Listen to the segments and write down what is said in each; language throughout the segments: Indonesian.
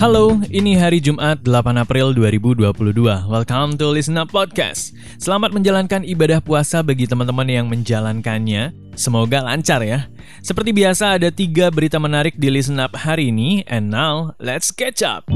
Halo, ini hari Jumat 8 April 2022. Welcome to Listen Up Podcast. Selamat menjalankan ibadah puasa bagi teman-teman yang menjalankannya. Semoga lancar ya. Seperti biasa ada tiga berita menarik di Listen Up hari ini. And now, let's catch up.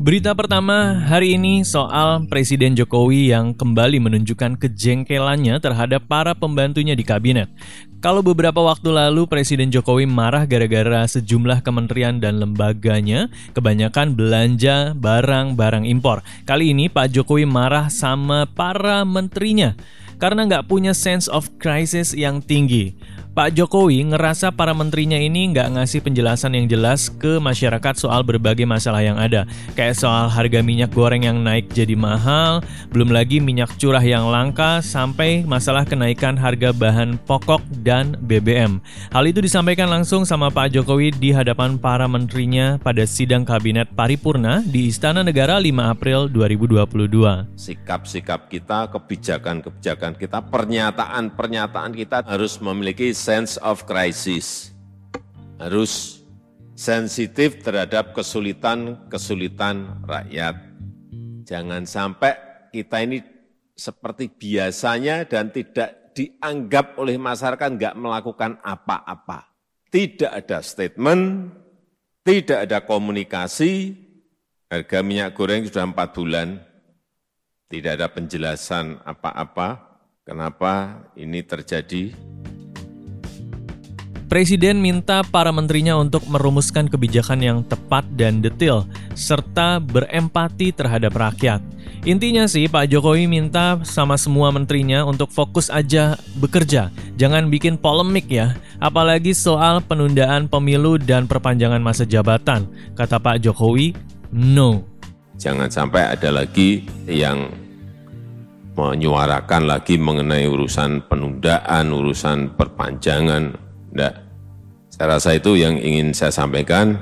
Berita pertama hari ini soal Presiden Jokowi yang kembali menunjukkan kejengkelannya terhadap para pembantunya di kabinet. Kalau beberapa waktu lalu Presiden Jokowi marah gara-gara sejumlah kementerian dan lembaganya kebanyakan belanja barang-barang impor. Kali ini Pak Jokowi marah sama para menterinya karena nggak punya sense of crisis yang tinggi. Pak Jokowi ngerasa para menterinya ini nggak ngasih penjelasan yang jelas ke masyarakat soal berbagai masalah yang ada. Kayak soal harga minyak goreng yang naik jadi mahal, belum lagi minyak curah yang langka, sampai masalah kenaikan harga bahan pokok dan BBM. Hal itu disampaikan langsung sama Pak Jokowi di hadapan para menterinya pada sidang kabinet paripurna di Istana Negara 5 April 2022. Sikap-sikap kita, kebijakan-kebijakan kita, pernyataan-pernyataan kita harus memiliki sense of crisis, harus sensitif terhadap kesulitan-kesulitan rakyat. Jangan sampai kita ini seperti biasanya dan tidak dianggap oleh masyarakat nggak melakukan apa-apa. Tidak ada statement, tidak ada komunikasi, harga minyak goreng sudah empat bulan, tidak ada penjelasan apa-apa, kenapa ini terjadi, Presiden minta para menterinya untuk merumuskan kebijakan yang tepat dan detail, serta berempati terhadap rakyat. Intinya sih Pak Jokowi minta sama semua menterinya untuk fokus aja bekerja, jangan bikin polemik ya, apalagi soal penundaan pemilu dan perpanjangan masa jabatan. Kata Pak Jokowi, no. Jangan sampai ada lagi yang menyuarakan lagi mengenai urusan penundaan, urusan perpanjangan, Enggak. Saya rasa itu yang ingin saya sampaikan.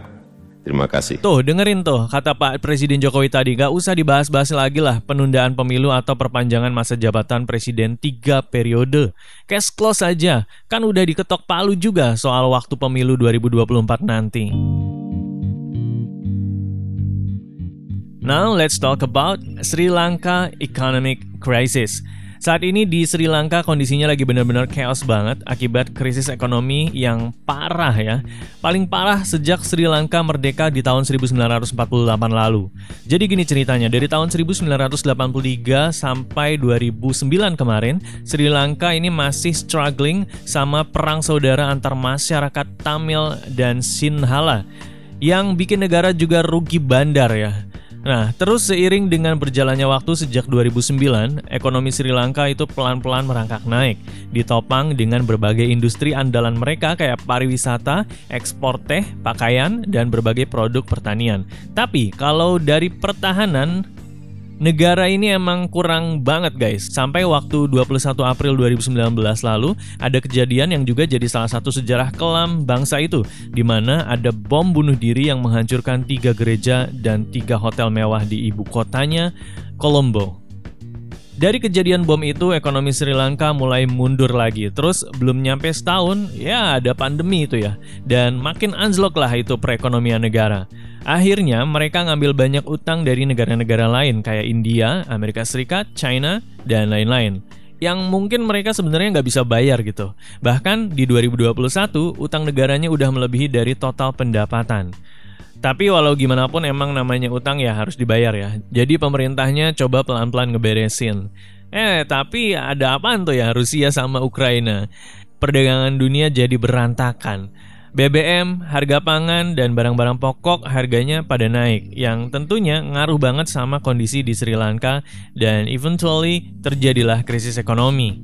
Terima kasih. Tuh, dengerin tuh kata Pak Presiden Jokowi tadi. Gak usah dibahas-bahas lagi lah penundaan pemilu atau perpanjangan masa jabatan Presiden tiga periode. Cash close aja. Kan udah diketok palu juga soal waktu pemilu 2024 nanti. Now let's talk about Sri Lanka economic crisis. Saat ini di Sri Lanka kondisinya lagi benar-benar chaos banget akibat krisis ekonomi yang parah ya. Paling parah sejak Sri Lanka merdeka di tahun 1948 lalu. Jadi gini ceritanya, dari tahun 1983 sampai 2009 kemarin, Sri Lanka ini masih struggling sama perang saudara antar masyarakat Tamil dan Sinhala yang bikin negara juga rugi bandar ya. Nah, terus seiring dengan berjalannya waktu sejak 2009, ekonomi Sri Lanka itu pelan-pelan merangkak naik, ditopang dengan berbagai industri andalan mereka kayak pariwisata, ekspor teh, pakaian, dan berbagai produk pertanian. Tapi kalau dari pertahanan, Negara ini emang kurang banget guys. Sampai waktu 21 April 2019 lalu ada kejadian yang juga jadi salah satu sejarah kelam bangsa itu di mana ada bom bunuh diri yang menghancurkan tiga gereja dan tiga hotel mewah di ibu kotanya, Colombo. Dari kejadian bom itu, ekonomi Sri Lanka mulai mundur lagi. Terus belum nyampe setahun, ya ada pandemi itu ya. Dan makin anjlok lah itu perekonomian negara. Akhirnya mereka ngambil banyak utang dari negara-negara lain kayak India, Amerika Serikat, China, dan lain-lain yang mungkin mereka sebenarnya nggak bisa bayar gitu. Bahkan di 2021, utang negaranya udah melebihi dari total pendapatan. Tapi walau gimana pun emang namanya utang ya harus dibayar ya. Jadi pemerintahnya coba pelan-pelan ngeberesin. Eh, tapi ada apa tuh ya Rusia sama Ukraina? Perdagangan dunia jadi berantakan. BBM, harga pangan, dan barang-barang pokok harganya pada naik, yang tentunya ngaruh banget sama kondisi di Sri Lanka dan eventually terjadilah krisis ekonomi.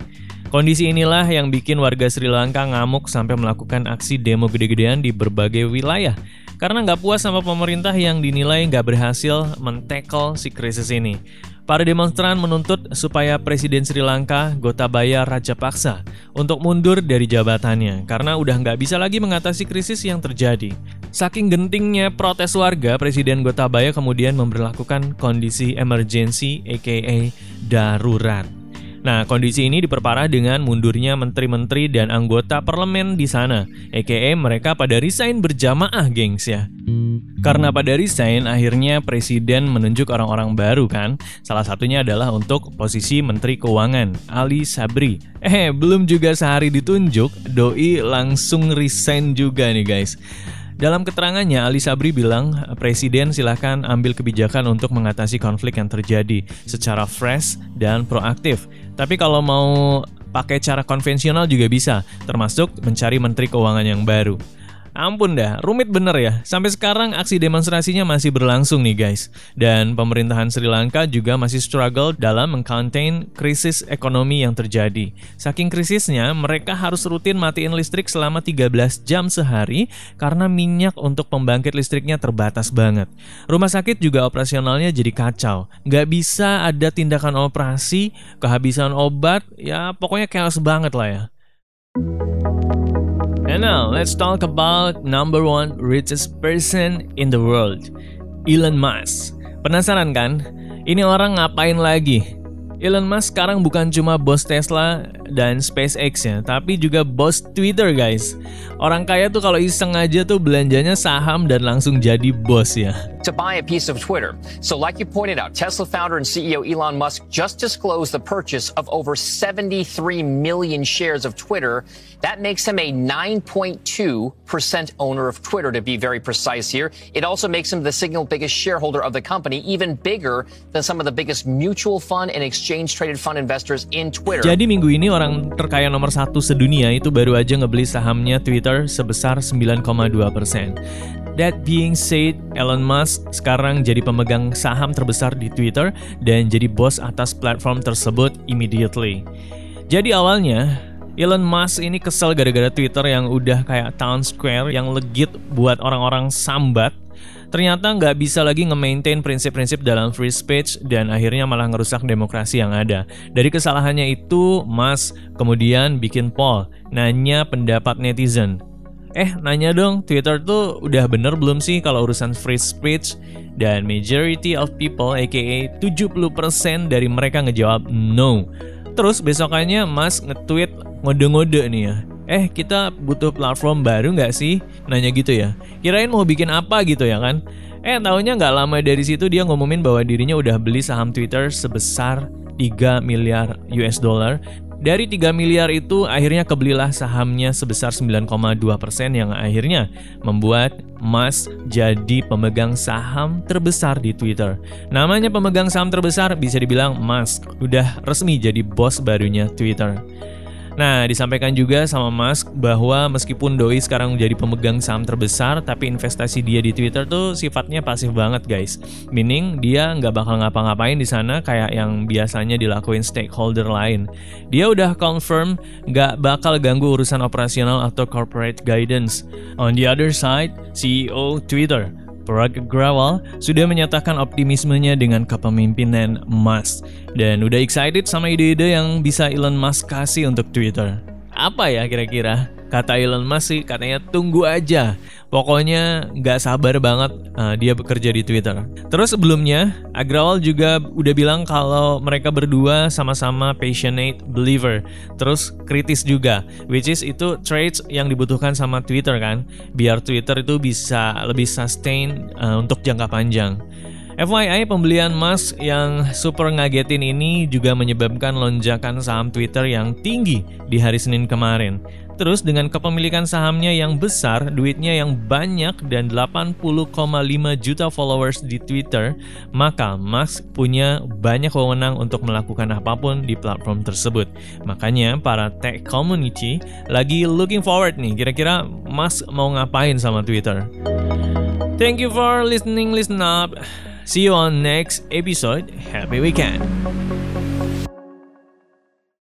Kondisi inilah yang bikin warga Sri Lanka ngamuk sampai melakukan aksi demo gede-gedean di berbagai wilayah karena nggak puas sama pemerintah yang dinilai nggak berhasil mentekel si krisis ini. Para demonstran menuntut supaya Presiden Sri Lanka Gotabaya Rajapaksa untuk mundur dari jabatannya karena udah nggak bisa lagi mengatasi krisis yang terjadi. Saking gentingnya protes warga, Presiden Gotabaya kemudian memperlakukan kondisi emergency aka darurat. Nah, kondisi ini diperparah dengan mundurnya menteri-menteri dan anggota parlemen di sana, aka mereka pada resign berjamaah, gengs ya. Karena pada resign, akhirnya presiden menunjuk orang-orang baru kan. Salah satunya adalah untuk posisi Menteri Keuangan, Ali Sabri. Eh, belum juga sehari ditunjuk, Doi langsung resign juga nih guys. Dalam keterangannya, Ali Sabri bilang, Presiden silahkan ambil kebijakan untuk mengatasi konflik yang terjadi secara fresh dan proaktif. Tapi kalau mau pakai cara konvensional juga bisa, termasuk mencari menteri keuangan yang baru. Ampun dah, rumit bener ya. Sampai sekarang aksi demonstrasinya masih berlangsung nih guys. Dan pemerintahan Sri Lanka juga masih struggle dalam mengcontain krisis ekonomi yang terjadi. Saking krisisnya, mereka harus rutin matiin listrik selama 13 jam sehari karena minyak untuk pembangkit listriknya terbatas banget. Rumah sakit juga operasionalnya jadi kacau. Nggak bisa ada tindakan operasi, kehabisan obat, ya pokoknya chaos banget lah ya. And now, let's talk about number one richest person in the world, Elon Musk. Penasaran kan? Ini orang ngapain lagi? Elon Musk sekarang bukan cuma bos Tesla dan SpaceX ya, tapi juga bos Twitter guys. Orang kaya tuh kalau iseng aja tuh belanjanya saham dan langsung jadi bos ya. To buy a piece of Twitter. So, like you pointed out, Tesla founder and CEO Elon Musk just disclosed the purchase of over 73 million shares of Twitter. That makes him a 9.2% owner of Twitter, to be very precise here. It also makes him the single biggest shareholder of the company, even bigger than some of the biggest mutual fund and exchange traded fund investors in Twitter. Jadi minggu ini orang terkaya nomor satu sedunia itu baru aja ngebeli sahamnya Twitter sebesar 9,2 persen. That being said, Elon Musk sekarang jadi pemegang saham terbesar di Twitter dan jadi bos atas platform tersebut immediately. Jadi awalnya, Elon Musk ini kesel gara-gara Twitter yang udah kayak town square yang legit buat orang-orang sambat. Ternyata nggak bisa lagi nge-maintain prinsip-prinsip dalam free speech dan akhirnya malah ngerusak demokrasi yang ada. Dari kesalahannya itu, Musk kemudian bikin poll, nanya pendapat netizen. Eh, nanya dong, Twitter tuh udah bener belum sih kalau urusan free speech? Dan majority of people, aka 70% dari mereka ngejawab no. Terus besokannya Mas nge-tweet ngode-ngode nih ya. Eh, kita butuh platform baru nggak sih? Nanya gitu ya. Kirain mau bikin apa gitu ya kan? Eh, taunya nggak lama dari situ dia ngumumin bahwa dirinya udah beli saham Twitter sebesar 3 miliar US dollar dari 3 miliar itu akhirnya kebelilah sahamnya sebesar 9,2% yang akhirnya membuat Musk jadi pemegang saham terbesar di Twitter. Namanya pemegang saham terbesar bisa dibilang Musk udah resmi jadi bos barunya Twitter. Nah, disampaikan juga sama Musk bahwa meskipun Doi sekarang menjadi pemegang saham terbesar, tapi investasi dia di Twitter tuh sifatnya pasif banget guys. Meaning dia nggak bakal ngapa-ngapain di sana kayak yang biasanya dilakuin stakeholder lain. Dia udah confirm nggak bakal ganggu urusan operasional atau corporate guidance. On the other side, CEO Twitter Parag Agrawal sudah menyatakan optimismenya dengan kepemimpinan Musk dan udah excited sama ide-ide yang bisa Elon Musk kasih untuk Twitter. Apa ya kira-kira? Kata Elon Musk katanya tunggu aja. Pokoknya nggak sabar banget uh, dia bekerja di Twitter. Terus sebelumnya, Agrawal juga udah bilang kalau mereka berdua sama-sama passionate believer. Terus kritis juga, which is itu traits yang dibutuhkan sama Twitter kan. Biar Twitter itu bisa lebih sustain uh, untuk jangka panjang. FYI, pembelian Musk yang super ngagetin ini juga menyebabkan lonjakan saham Twitter yang tinggi di hari Senin kemarin. Terus dengan kepemilikan sahamnya yang besar, duitnya yang banyak dan 80,5 juta followers di Twitter, maka Musk punya banyak wewenang untuk melakukan apa pun di platform tersebut. Makanya para tech community lagi looking forward nih, kira-kira Musk mau ngapain sama Twitter. Thank you for listening, listen up. See you on next episode. Happy weekend.